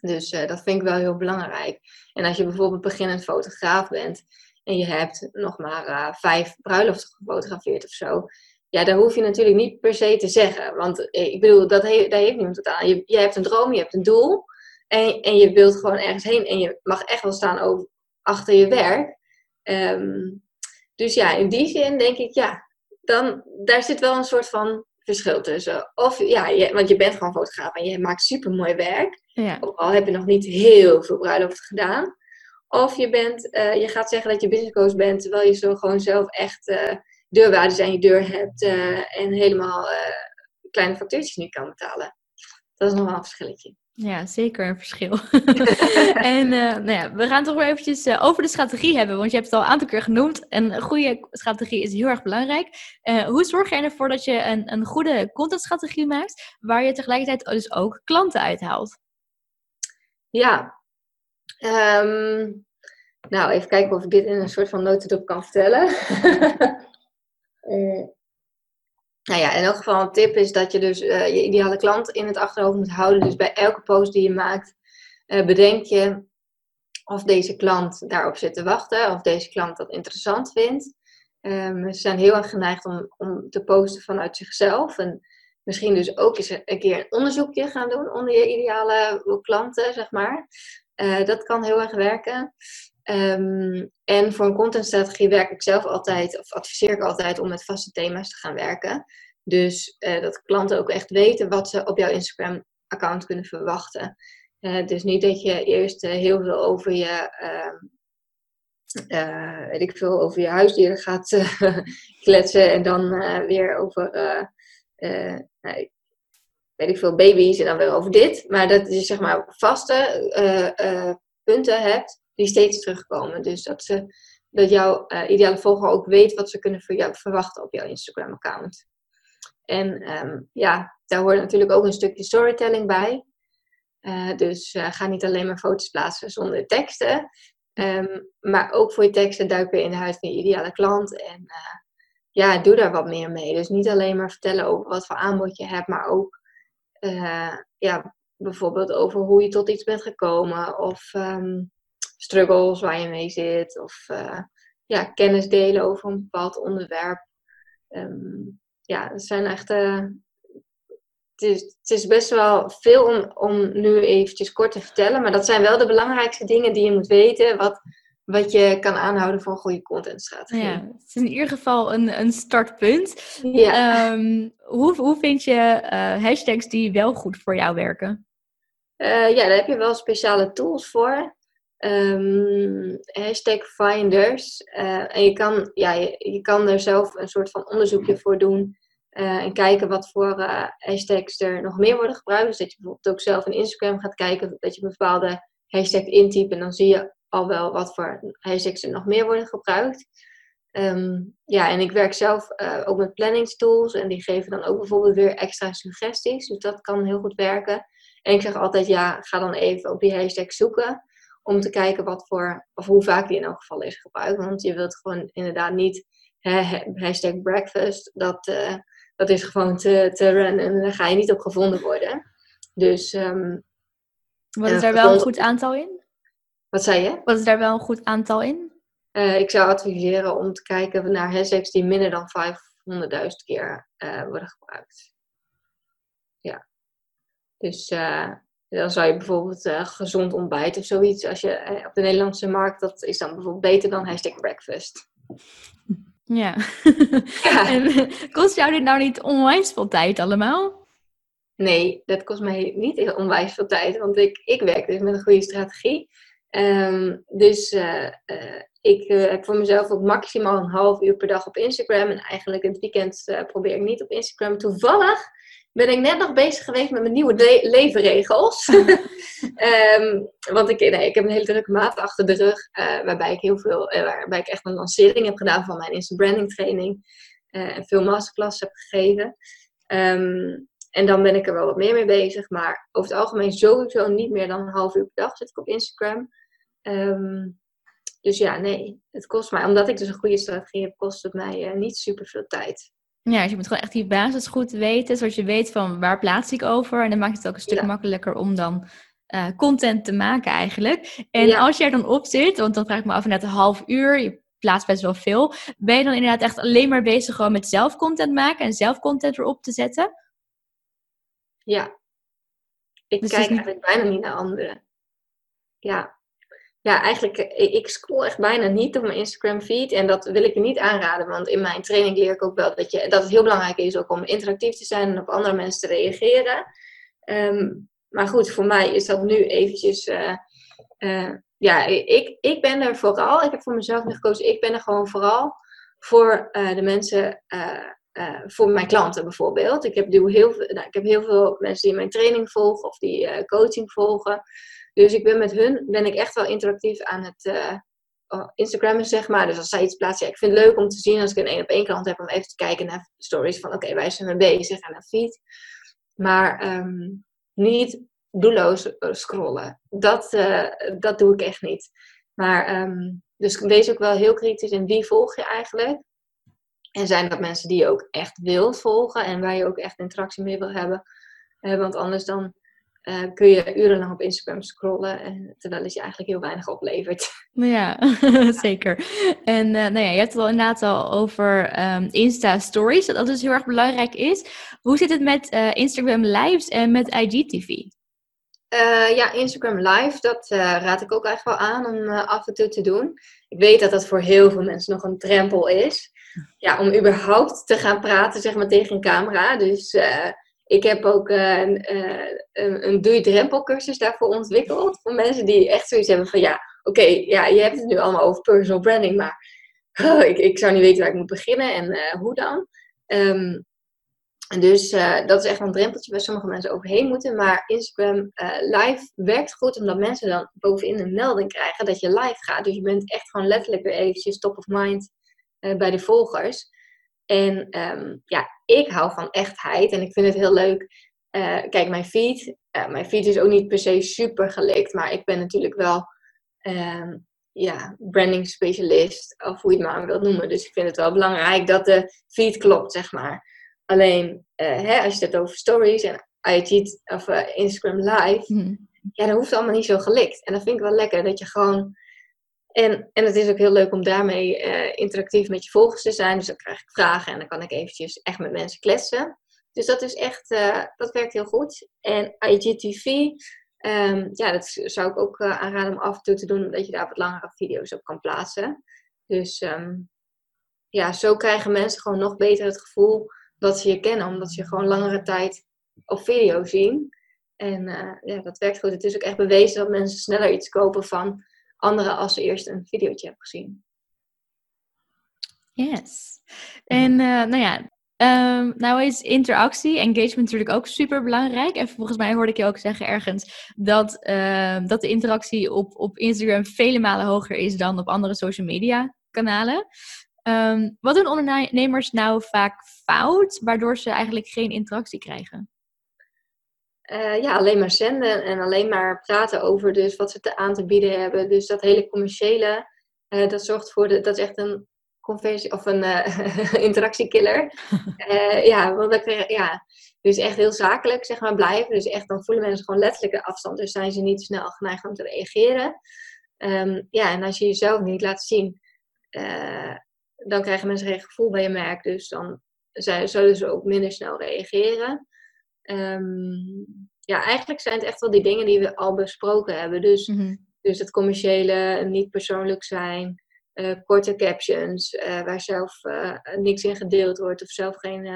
Dus dat vind ik wel heel belangrijk. En als je bijvoorbeeld beginnend fotograaf bent en je hebt nog maar uh, vijf bruiloften gefotografeerd of zo. Ja, daar hoef je natuurlijk niet per se te zeggen. Want eh, ik bedoel, dat he daar heeft niemand het aan. Je, je hebt een droom, je hebt een doel. En, en je wilt gewoon ergens heen. En je mag echt wel staan achter je werk. Um, dus ja, in die zin denk ik, ja, dan, daar zit wel een soort van verschil tussen. Of ja, je, want je bent gewoon fotograaf en je maakt super mooi werk. Ja. Al heb je nog niet heel veel bruiloften gedaan. Of je, bent, uh, je gaat zeggen dat je business coach bent, terwijl je zo gewoon zelf echt uh, deurwaarders aan je deur hebt uh, en helemaal kleine factuurtjes niet kan betalen. Dat is nog wel een verschilletje.
Ja, zeker een verschil. en nou ja, we gaan toch weer eventjes over de strategie hebben, want je hebt het al een aantal keer genoemd. En een goede strategie is heel erg belangrijk. hoe zorg je ervoor dat je een, een goede contentstrategie maakt, waar je tegelijkertijd dus ook klanten uithaalt?
Ja, Um, nou, even kijken of ik dit in een soort van notendop kan vertellen. nou ja, in elk geval een tip is dat je dus uh, je ideale klant in het achterhoofd moet houden. Dus bij elke post die je maakt, uh, bedenk je of deze klant daarop zit te wachten, of deze klant dat interessant vindt. Um, ze zijn heel erg geneigd om, om te posten vanuit zichzelf. En misschien dus ook eens een keer een onderzoekje gaan doen onder je ideale klanten, zeg maar. Uh, dat kan heel erg werken. Um, en voor een contentstrategie werk ik zelf altijd, of adviseer ik altijd om met vaste thema's te gaan werken. Dus uh, dat klanten ook echt weten wat ze op jouw Instagram-account kunnen verwachten. Uh, dus niet dat je eerst heel veel over je, ehm, weet ik veel, over je huisdieren gaat kletsen en dan weer over nou, weet ik veel, baby's en dan weer over dit. Maar dat je zeg maar vaste punten hebt die steeds terugkomen. Dus dat, ze, dat jouw uh, ideale volger ook weet wat ze kunnen voor jou verwachten op jouw Instagram account. En um, ja, daar hoort natuurlijk ook een stukje storytelling bij. dus ga niet alleen maar foto's plaatsen zonder teksten. Um, maar ook voor je teksten duik weer in de huid van je ideale klant. En ja, doe daar wat meer mee. Dus niet alleen maar vertellen over wat voor aanbod je hebt, maar ook ja, bijvoorbeeld over hoe je tot iets bent gekomen of um, struggles waar je mee zit of uh, ja, kennis delen over een bepaald onderwerp. Um, ja, het zijn echt. Uh, het, is, het is best wel veel om, om nu eventjes kort te vertellen, maar dat zijn wel de belangrijkste dingen die je moet weten. Wat, wat je kan aanhouden voor een goede contentstrategie.
Ja, het is in ieder geval een, een startpunt. Ja. Um, hoe, hoe vind je uh, hashtags die wel goed voor jou werken?
Uh, ja, daar heb je wel speciale tools voor. Um, hashtag finders. Uh, en je kan, ja, je, kan er zelf een soort van onderzoekje voor doen. en kijken wat voor hashtags er nog meer worden gebruikt. Dus dat je bijvoorbeeld ook zelf in Instagram gaat kijken. Dat je een bepaalde hashtag intypt. En dan zie je al wel wat voor hashtags er nog meer worden gebruikt. Um, ja, en ik werk zelf ook met planningstools en die geven dan ook bijvoorbeeld weer extra suggesties. Dus dat kan heel goed werken. En ik zeg altijd, ja, ga dan even op die hashtag zoeken om te kijken wat voor, of hoe vaak die in elk geval is gebruikt. Want je wilt gewoon inderdaad niet hashtag breakfast, dat, uh, dat is gewoon te, te run en daar ga je niet op gevonden worden. Dus... Um,
Wat is daar wel een goed aantal in?
Wat zei je?
Wat is daar wel een goed aantal in?
Uh, ik zou adviseren om te kijken naar hashtags die minder dan 500.000 keer uh, worden gebruikt. Ja. Dus uh, dan zou je bijvoorbeeld gezond ontbijt of zoiets. Als je op de Nederlandse markt, dat is dan bijvoorbeeld beter dan hashtag breakfast.
Ja. ja. en kost jou dit nou niet onwijs veel tijd allemaal?
Nee, dat kost mij niet onwijs veel tijd. Want ik, ik werk dus met een goede strategie. Ehm, dus ik heb voor mezelf ook maximaal een half uur per dag op Instagram. En eigenlijk in het weekend probeer ik niet op Instagram. Toevallig ben ik net nog bezig geweest met mijn nieuwe levenregels. Ehm, want ik, nee, ik heb een hele drukke maand achter de rug. waarbij ik heel veel, waarbij ik echt een lancering heb gedaan van mijn Insta branding training. en veel masterclass heb gegeven. Ehm, en dan ben ik er wel wat meer mee bezig. Maar over het algemeen sowieso niet meer dan een half uur per dag zit ik op Instagram. Ehm, dus ja, nee, het kost mij, omdat ik dus een goede strategie heb, kost het mij niet super veel tijd.
Ja, dus je moet gewoon echt die basis goed weten, zodat je weet van waar plaats ik over. En dan maakt het ook een stuk makkelijker om dan uh, content te maken eigenlijk. En als er dan op zit, want dan vraag ik me af net een half uur, je plaatst best wel veel. Ben je dan inderdaad echt alleen maar bezig gewoon met zelf content maken en zelf content erop te zetten?
Ja. Ik dus kijk eigenlijk bijna niet naar anderen. Ja. Ja, eigenlijk, eh, ik scroll echt bijna niet op mijn Instagram feed. En dat wil ik je niet aanraden. Want in mijn training leer ik ook wel dat, je, dat het heel belangrijk is ook om interactief te zijn en op andere mensen te reageren. Ehm, maar goed, voor mij is dat nu eventjes... Uh, uh, ja, ik, ik ben er vooral, ik heb voor mezelf nu gekozen, ik ben er gewoon vooral voor de mensen voor mijn klanten bijvoorbeeld. Ik heb, heel, veel, nou, ik heb heel veel mensen die mijn training volgen of die coaching volgen. Dus ik ben met hun ben ik echt wel interactief aan het uh, Instagrammen, zeg maar. Dus als zij iets plaatsen, ja, ik vind het leuk om te zien als ik een één op één klant heb, om even te kijken naar stories van oké, wij zijn mee bezig en een feed. Maar um, niet doelloos scrollen. Dat, dat doe ik echt niet. Maar um, dus wees ook wel heel kritisch in wie volg je eigenlijk. En zijn dat mensen die je ook echt wil volgen en waar je ook echt interactie mee wil hebben. Want anders dan uh, kun je urenlang op Instagram scrollen, en, terwijl het je eigenlijk heel weinig oplevert.
Ja, zeker. En uh, nou ja, je hebt het al inderdaad al over um, Insta-stories, dat dat dus heel erg belangrijk is. Hoe zit het met Instagram Lives en met IGTV?
ja, Instagram Live, dat raad ik ook echt wel aan om af en toe te doen. Ik weet dat dat voor heel veel mensen nog een drempel is ja, om überhaupt te gaan praten zeg maar, tegen een camera. Dus ik heb ook een, uh, een, een doei-drempelcursus daarvoor ontwikkeld. Voor mensen die echt zoiets hebben van ja, oké, ja, je hebt het nu allemaal over personal branding, maar oh, ik, ik zou niet weten waar ik moet beginnen en hoe dan. Um, dus dat is echt een drempeltje waar sommige mensen overheen moeten. Maar Instagram live werkt goed omdat mensen dan bovenin een melding krijgen dat je live gaat. Dus je bent echt gewoon letterlijk weer eventjes top of mind eh, bij de volgers. En ehm, ja, ik hou van echtheid en ik vind het heel leuk. Uh, kijk, mijn feed, uh, mijn feed is ook niet per se super gelikt, maar ik ben natuurlijk wel um, ja, branding specialist, of hoe je het maar wilt noemen. Dus ik vind het wel belangrijk dat de feed klopt, zeg maar. Alleen, hè, als je het hebt over stories en IG of Instagram live, hmm. ja, dan hoeft allemaal niet zo gelikt. En dat vind ik wel lekker, dat je gewoon en, en het is ook heel leuk om daarmee uh, interactief met je volgers te zijn. Dus dan krijg ik vragen en dan kan ik eventjes echt met mensen kletsen. Dus dat is echt, uh, dat werkt heel goed. En IGTV, ehm, ja, dat zou ik ook uh, aanraden om af en toe te doen, omdat je daar wat langere video's op kan plaatsen. Dus um, ja, zo krijgen mensen gewoon nog beter het gevoel dat ze je kennen, omdat ze gewoon langere tijd op video zien. En ja, dat werkt goed. Het is ook echt bewezen dat mensen sneller iets kopen van anderen als ze eerst een videootje hebben gezien.
Yes. En uh, nou ja, um, nou is interactie, engagement natuurlijk ook super belangrijk. En volgens mij hoorde ik je ook zeggen ergens dat, uh, dat de interactie op, op Instagram vele malen hoger is dan op andere social media kanalen. Um, wat doen ondernemers nou vaak fout, waardoor ze eigenlijk geen interactie krijgen?
Uh, ja, alleen maar zenden en alleen maar praten over dus wat ze te aan te bieden hebben. Dus dat hele commerciële, uh, dat zorgt voor, de, dat is echt een conversie of een uh, interactiekiller. ja, want dan, ja, dus echt heel zakelijk zeg maar blijven. Dus echt dan voelen mensen gewoon letterlijk de afstand. Dus zijn ze niet snel geneigd om te reageren. Um, ja, en als je jezelf niet laat zien, dan krijgen mensen geen gevoel bij je merk. Dus dan zullen ze ook minder snel reageren. Um, ja, eigenlijk zijn het echt wel die dingen die we al besproken hebben. Dus, mhm. dus het commerciële, niet persoonlijk zijn, uh, korte captions, uh, waar zelf uh, niks in gedeeld wordt of zelf geen.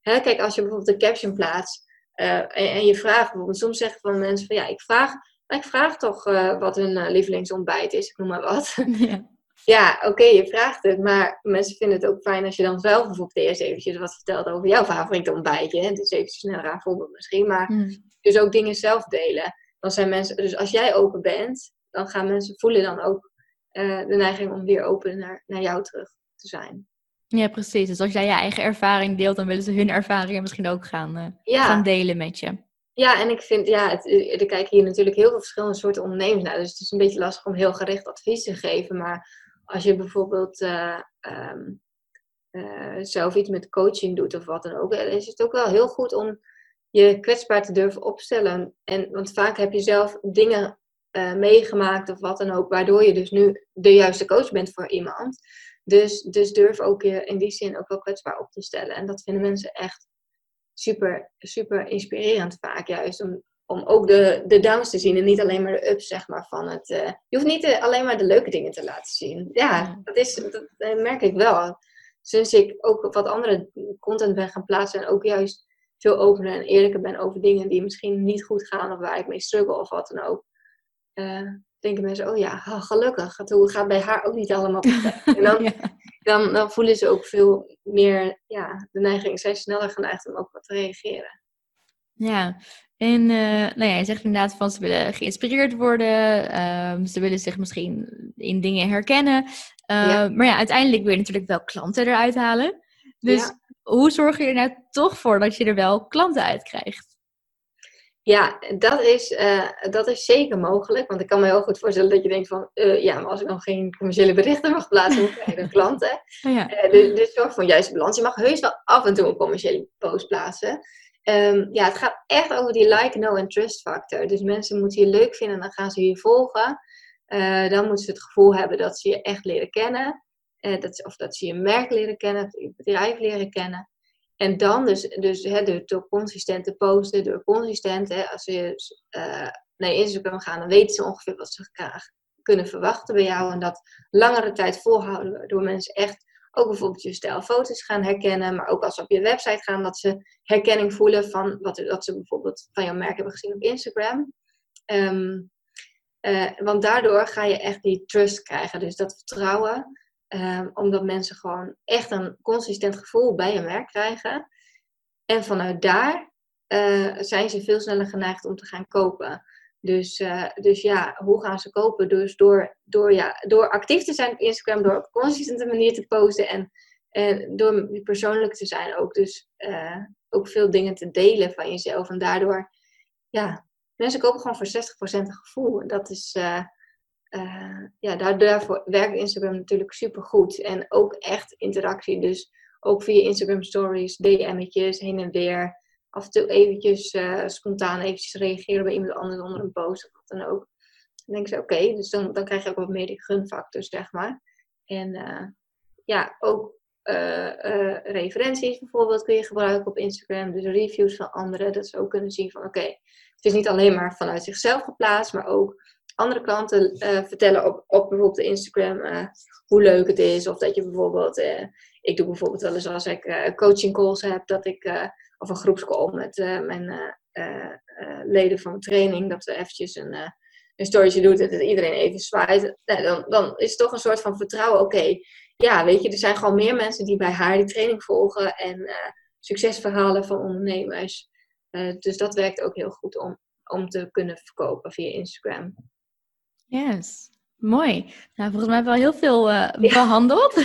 Hè, kijk, als je bijvoorbeeld een caption plaatst en, en, je vraagt bijvoorbeeld, soms zeggen van mensen van ja, ik vraag ik vraag toch wat hun lievelingsontbijt is, ik noem maar wat.
Ja.
Ja, oké, je vraagt het, maar mensen vinden het ook fijn als je dan zelf bijvoorbeeld eerst eventjes wat vertelt over jouw favoriete ontbijtje. Hè? Dus even snel raar voorbeeld misschien, maar
Mm.
dus ook dingen zelf delen. Dan zijn mensen, dus als jij open bent, dan gaan mensen voelen dan ook eh, de neiging om weer open naar, naar jou terug te zijn.
Ja, precies. Dus als jij je eigen ervaring deelt, dan willen ze hun ervaringen misschien ook gaan, eh,
Ja.
gaan delen met je.
Ja, en ik vind, ja, het, er kijken hier natuurlijk heel veel verschillende soorten ondernemers naar. Dus het is een beetje lastig om heel gericht advies te geven. Maar als je bijvoorbeeld eh, ehm, eh, zelf iets met coaching doet of wat dan ook, eh, is het ook wel heel goed om je kwetsbaar te durven opstellen. En, want vaak heb je zelf dingen meegemaakt of wat dan ook, waardoor je dus nu de juiste coach bent voor iemand. Dus, dus durf ook je in die zin ook wel kwetsbaar op te stellen. En dat vinden mensen echt super, super inspirerend vaak. Juist om, om ook de, de downs te zien en niet alleen maar de ups, zeg maar, van het... eh, je hoeft niet eh, alleen maar de leuke dingen te laten zien. Ja, dat, is, dat merk ik wel. Sinds ik ook wat andere content ben gaan plaatsen en ook juist veel opener en eerlijker ben over dingen die misschien niet goed gaan of waar ik mee struggle of wat dan ook. eh, denken mensen, oh ja, gelukkig. Het hoe gaat bij haar ook niet allemaal. En dan,
Ja.
dan, dan voelen ze ook veel meer, ja, de neiging, zijn sneller geneigd om ook wat te reageren.
Ja, en eh, nou ja, je zegt inderdaad van ze willen geïnspireerd worden, ehm, ze willen zich misschien in dingen herkennen. Eh,
Ja.
Maar ja, uiteindelijk wil je natuurlijk wel klanten eruit halen. Dus
Ja.
hoe zorg je er nou toch voor dat je er wel klanten uit krijgt?
Ja, dat is, eh, dat is zeker mogelijk. Want ik kan me heel goed voorstellen dat je denkt van... ja, maar als ik dan geen commerciële berichten mag plaatsen... hoe krijg ik dan klanten?
Ja,
dus, dus zorg voor een juiste balans. Je mag heus wel af en toe een commerciële post plaatsen. Ehm, ja, het gaat echt over die like, know en trust factor. Dus mensen moeten je leuk vinden en dan gaan ze je volgen. Eh, dan moeten ze het gevoel hebben dat ze je echt leren kennen. Eh, dat, of dat ze je merk leren kennen, of je bedrijf leren kennen. En dan dus, dus door, door consistent te posten, door consistent, als ze eh, naar Instagram gaan, dan weten ze ongeveer wat ze kunnen verwachten bij jou. En dat langere tijd volhouden, waardoor mensen echt ook bijvoorbeeld je stijl foto's gaan herkennen, maar ook als ze op je website gaan, dat ze herkenning voelen van wat, ze bijvoorbeeld van jouw merk hebben gezien op Instagram. Ehm, eh, want daardoor ga je echt die trust krijgen, dus dat vertrouwen, ehm, omdat mensen gewoon echt een consistent gevoel bij je merk krijgen. En vanuit daar eh, zijn ze veel sneller geneigd om te gaan kopen. Dus, eh, dus ja, hoe gaan ze kopen? Dus door, door, ja, door actief te zijn op Instagram, door op consistente manier te posten en, en door persoonlijk te zijn ook. Dus eh, ook veel dingen te delen van jezelf. En daardoor, ja, mensen kopen gewoon voor 60% een gevoel. Dat is, eh, eh, ja, daar, daarvoor werkt Instagram natuurlijk super goed. En ook echt interactie. Dus ook via Instagram stories, DM'tjes, heen en weer af en toe eventjes eh, spontaan eventjes reageren bij iemand anders onder een post of wat dan ook. Dan denken ze, oké, dus dan, dan krijg je ook wat meer die zeg maar. En eh, ja, ook eh, referenties bijvoorbeeld kun je gebruiken op Instagram. Dus reviews van anderen, dat ze ook kunnen zien van, oké, het is niet alleen maar vanuit zichzelf geplaatst, maar ook andere klanten vertellen op, op bijvoorbeeld Instagram hoe leuk het is. Of dat je bijvoorbeeld, ik doe bijvoorbeeld wel eens als ik coaching calls heb, dat ik... of een groepscall met eh, mijn eh, eh, leden van mijn training, dat we eventjes een, een storytje doet en dat iedereen even zwaait. Nou, dan, dan is het toch een soort van vertrouwen. Oké, ja, weet je, er zijn gewoon meer mensen die bij haar die training volgen en succesverhalen van ondernemers. Dus dat werkt ook heel goed om, om te kunnen verkopen via Instagram.
Yes. Mooi. Nou, volgens mij hebben we al heel veel eh, behandeld.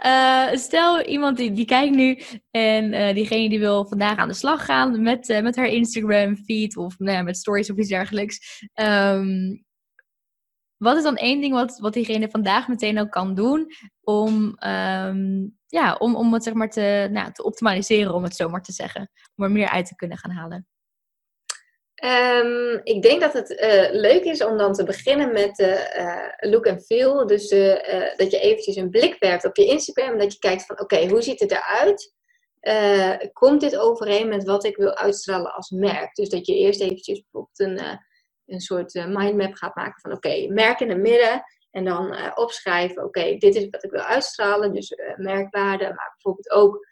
Eh, stel iemand die, die kijkt nu en eh, diegene die wil vandaag aan de slag gaan met, met haar Instagram feed of nou ja, met stories of iets dergelijks. Ehm, wat is dan één ding wat, wat diegene vandaag meteen ook kan doen om, ehm, ja, om, om het zeg maar te, nou, te optimaliseren, om het zo maar te zeggen. Om er meer uit te kunnen gaan halen.
Ehm, ik denk dat het eh, leuk is om dan te beginnen met uh, look and feel. Dus uh, dat je eventjes een blik werpt op je Instagram. Dat je kijkt van oké, hoe ziet het eruit? komt dit overeen met wat ik wil uitstralen als merk? Dus dat je eerst eventjes bijvoorbeeld een, een soort mindmap gaat maken van oké, merk in het midden. En dan opschrijven, oké, dit is wat ik wil uitstralen. Dus merkwaarde, maar bijvoorbeeld ook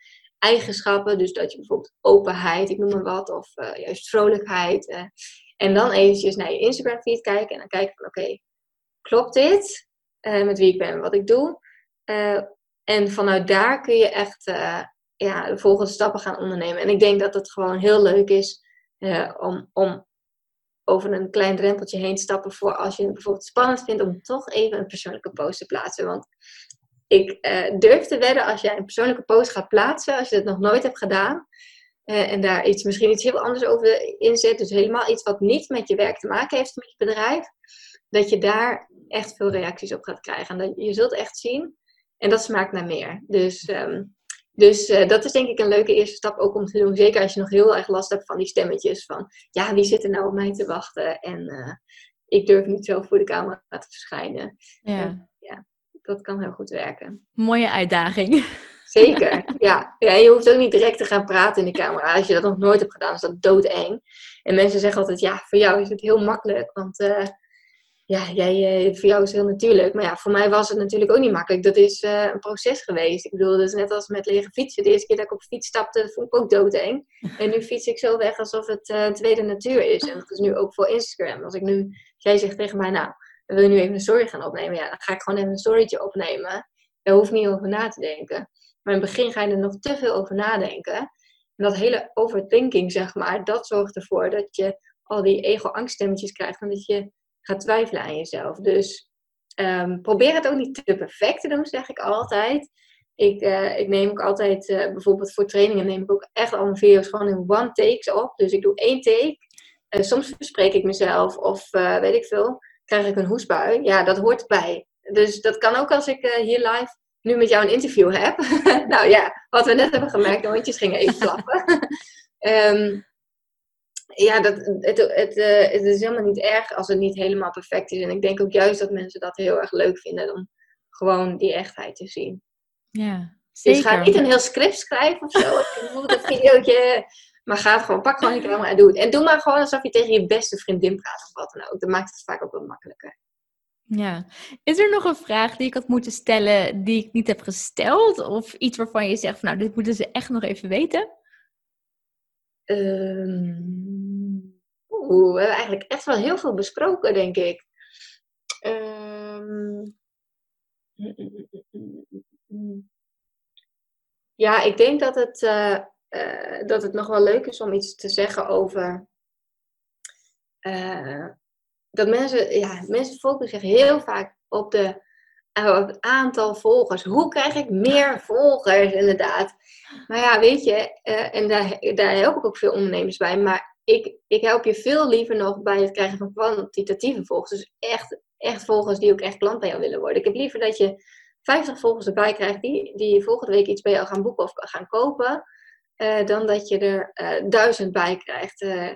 eigenschappen. Dus dat je bijvoorbeeld openheid, ik noem maar wat, of uh, juist vrolijkheid. Uh, En dan eventjes naar je Instagram feed kijken en dan kijken van oké, klopt dit uh, met wie ik ben en wat ik doe? En vanuit daar kun je echt ja, de volgende stappen gaan ondernemen. En ik denk dat het gewoon heel leuk is om, om over een klein drempeltje heen stappen voor als je het bijvoorbeeld spannend vindt om toch even een persoonlijke post te plaatsen. Want ik durf te wedden als jij een persoonlijke post gaat plaatsen, als je het nog nooit hebt gedaan, uh, en daar iets, misschien iets heel anders over inzet. Dus helemaal iets wat niet met je werk te maken heeft met je bedrijf. Dat je daar echt veel reacties op gaat krijgen. En dat, je zult echt zien. En dat smaakt naar meer. Dus, um, dus uh, dat is denk ik een leuke eerste stap ook om te doen. Zeker als je nog heel erg last hebt van die stemmetjes. Van ja, wie zit er nou op mij te wachten? En ik durf niet zelf voor de camera te verschijnen. Ja. Dat kan heel goed werken.
Mooie uitdaging.
Zeker, ja. ja. Je hoeft ook niet direct te gaan praten in de camera. Als je dat nog nooit hebt gedaan, is dat doodeng. En mensen zeggen altijd, ja, voor jou is het heel makkelijk. Want uh, ja, jij, uh, voor jou is het heel natuurlijk. Maar ja, voor mij was het natuurlijk ook niet makkelijk. Dat is uh, een proces geweest. Ik bedoel, dat is net als met leren fietsen. De eerste keer dat ik op fiets stapte, vond ik ook doodeng. En nu fiets ik zo weg alsof het tweede natuur is. En dat is nu ook voor Instagram. Als ik nu, jij zegt tegen mij, nou, wil je nu even een story gaan opnemen? Ja, dan ga ik gewoon even een storytje opnemen. Daar hoef niet over na te denken. Maar in het begin ga je er nog te veel over nadenken. En dat hele overthinking, zeg maar, dat zorgt ervoor dat je al die ego-angststemmetjes krijgt en dat je gaat twijfelen aan jezelf. Dus um, probeer het ook niet te perfect te doen, zeg ik altijd. Ik, uh, ik neem ook altijd, uh, bijvoorbeeld voor trainingen, neem ik ook echt al mijn video's gewoon in one takes op. Dus ik doe één take. Uh, soms verspreek ik mezelf of weet ik veel, krijg ik een hoestbui. Ja, dat hoort erbij. Dus dat kan ook als ik hier live nu met jou een interview heb. nou ja, wat we net hebben gemerkt, de hondjes gingen even klappen. um, ja, dat, het, het, uh, het, is helemaal niet erg als het niet helemaal perfect is. En ik denk ook juist dat mensen dat heel erg leuk vinden om gewoon die echtheid te zien.
Ja, zeker.
Dus ga niet een heel script schrijven of zo. Ik dat videootje. Maar ga het gewoon, pak gewoon je camera en doe het. En doe maar gewoon alsof je tegen je beste vriendin praat of wat dan ook. Dat maakt het vaak ook wat makkelijker.
Ja. Is er nog een vraag die ik had moeten stellen die ik niet heb gesteld? Of iets waarvan je zegt, van, nou, dit moeten ze echt nog even weten?
Um, oeh, we hebben eigenlijk echt wel heel veel besproken, denk ik. Um, ja, ik denk dat het, uh, uh, dat het nog wel leuk is om iets te zeggen over... Uh, dat mensen, ja, mensen focussen zich heel vaak op, de, eh, het aantal volgers. Hoe krijg ik meer volgers, inderdaad? Maar ja, weet je, en daar, daar help ik ook veel ondernemers bij. Maar ik, ik help je veel liever nog bij het krijgen van kwantitatieve volgers. Dus echt, echt volgers die ook echt klant bij jou willen worden. Ik heb liever dat je 50 volgers erbij krijgt die, die volgende week iets bij jou gaan boeken of gaan kopen. Uh, dan dat je er uh, duizend bij krijgt. Uh,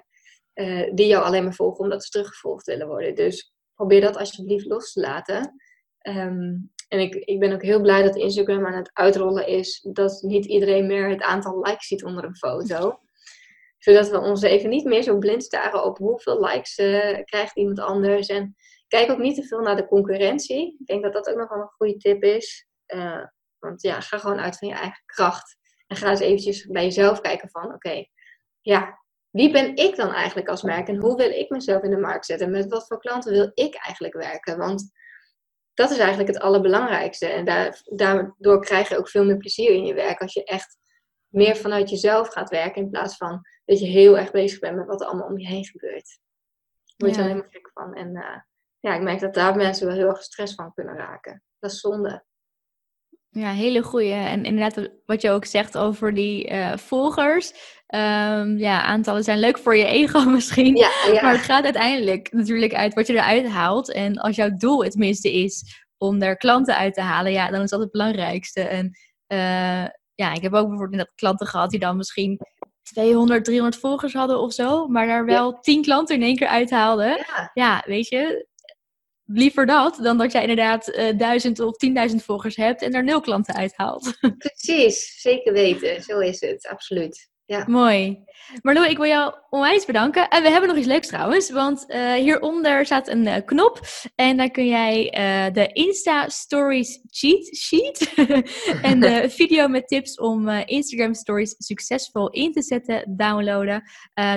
die jou alleen maar volgen omdat ze teruggevolgd willen worden. Dus probeer dat alsjeblieft los te laten. Um, en ik, ik ben ook heel blij dat Instagram aan het uitrollen is. Dat niet iedereen meer het aantal likes ziet onder een foto. Zodat we ons even niet meer zo blind staren op hoeveel likes krijgt iemand anders. En kijk ook niet te veel naar de concurrentie. Ik denk dat dat ook nog wel een goede tip is. Want ja, ga gewoon uit van je eigen kracht. En ga eens eventjes bij jezelf kijken van, oké, ja, wie ben ik dan eigenlijk als merk en hoe wil ik mezelf in de markt zetten? Met wat voor klanten wil ik eigenlijk werken? Want dat is eigenlijk het allerbelangrijkste. En daar, daardoor krijg je ook veel meer plezier in je werk als je echt meer vanuit jezelf gaat werken in plaats van dat je heel erg bezig bent met wat er allemaal om je heen gebeurt. Daar word je ja. helemaal gek van. En uh, ja, ik merk dat daar mensen wel heel erg stress van kunnen raken. Dat is zonde.
Ja, hele goede. En inderdaad, wat je ook zegt over die uh, volgers. Um, ja, aantallen zijn leuk voor je ego misschien.
Ja, ja.
Maar het gaat uiteindelijk natuurlijk uit wat je eruit haalt. En als jouw doel het minste is om er klanten uit te halen, ja, dan is dat het belangrijkste. En uh, ja, ik heb ook bijvoorbeeld net klanten gehad die dan misschien 200, 300 volgers hadden of zo, maar daar wel ja. 10 klanten in één keer uithaalden.
Ja.
ja, weet je, liever dat dan dat jij inderdaad uh, duizend of tienduizend volgers hebt en er nul klanten uithaalt.
Precies, zeker weten. Zo is het, absoluut.
Ja.
Mooi. Marlo, ik wil jou onwijs bedanken. En we hebben nog iets leuks trouwens, want uh, hieronder staat een uh, knop en daar kun jij uh, de Insta Stories cheat sheet en de video met tips om Instagram Stories succesvol in te zetten downloaden.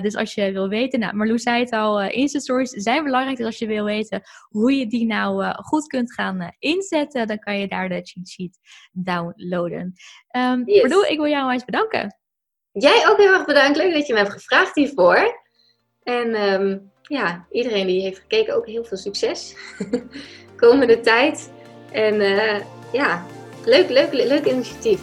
dus als je wil weten, nou Marlo zei het al, Insta Stories zijn belangrijk. Dus als je wil weten hoe je die nou goed kunt gaan inzetten, dan kan je daar de cheat sheet downloaden. Um, yes. Marlo, ik wil jou onwijs bedanken.
Jij ook heel erg bedankt. Leuk dat je me hebt gevraagd hiervoor. En ehm, ja, iedereen die heeft gekeken ook heel veel succes. Komende tijd. En uh, ja, leuk, leuk, leuk initiatief.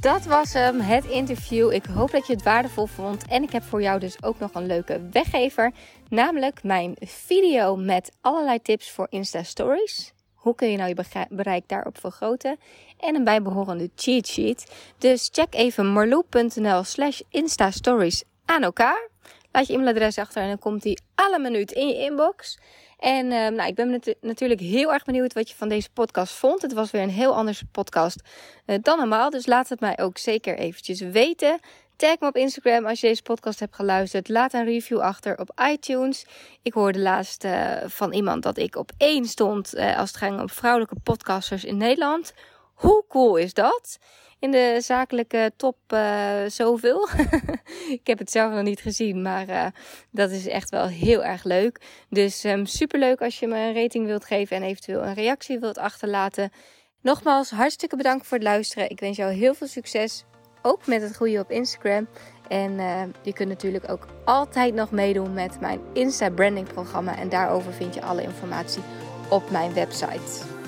Dat was hem, het interview. Ik hoop dat je het waardevol vond. En ik heb voor jou dus ook nog een leuke weggever. Namelijk mijn video met allerlei tips voor Insta Stories. Hoe kun je nou je bereik daarop vergroten? En een bijbehorende cheat sheet. Dus check even marloe.nl slash instastories aan elkaar. Laat je e-mailadres achter en dan komt die alle minuut in je inbox. En uh, nou, ik ben natuurlijk heel erg benieuwd wat je van deze podcast vond. Het was weer een heel anders podcast uh, dan normaal. Dus laat het mij ook zeker eventjes weten. Tag me op Instagram als je deze podcast hebt geluisterd. Laat een review achter op iTunes. Ik hoorde laatst uh, van iemand dat ik op één stond uh, als het ging om vrouwelijke podcasters in Nederland. Hoe cool is dat? In de zakelijke top uh, zoveel. ik heb het zelf nog niet gezien, maar dat is echt wel heel erg leuk. Dus um, superleuk als je me een rating wilt geven en eventueel een reactie wilt achterlaten. Nogmaals, hartstikke bedankt voor het luisteren. Ik wens jou heel veel succes ook met het groeien op Instagram. En uh, je kunt natuurlijk ook altijd nog meedoen met mijn Insta Branding programma. En daarover vind je alle informatie op mijn website.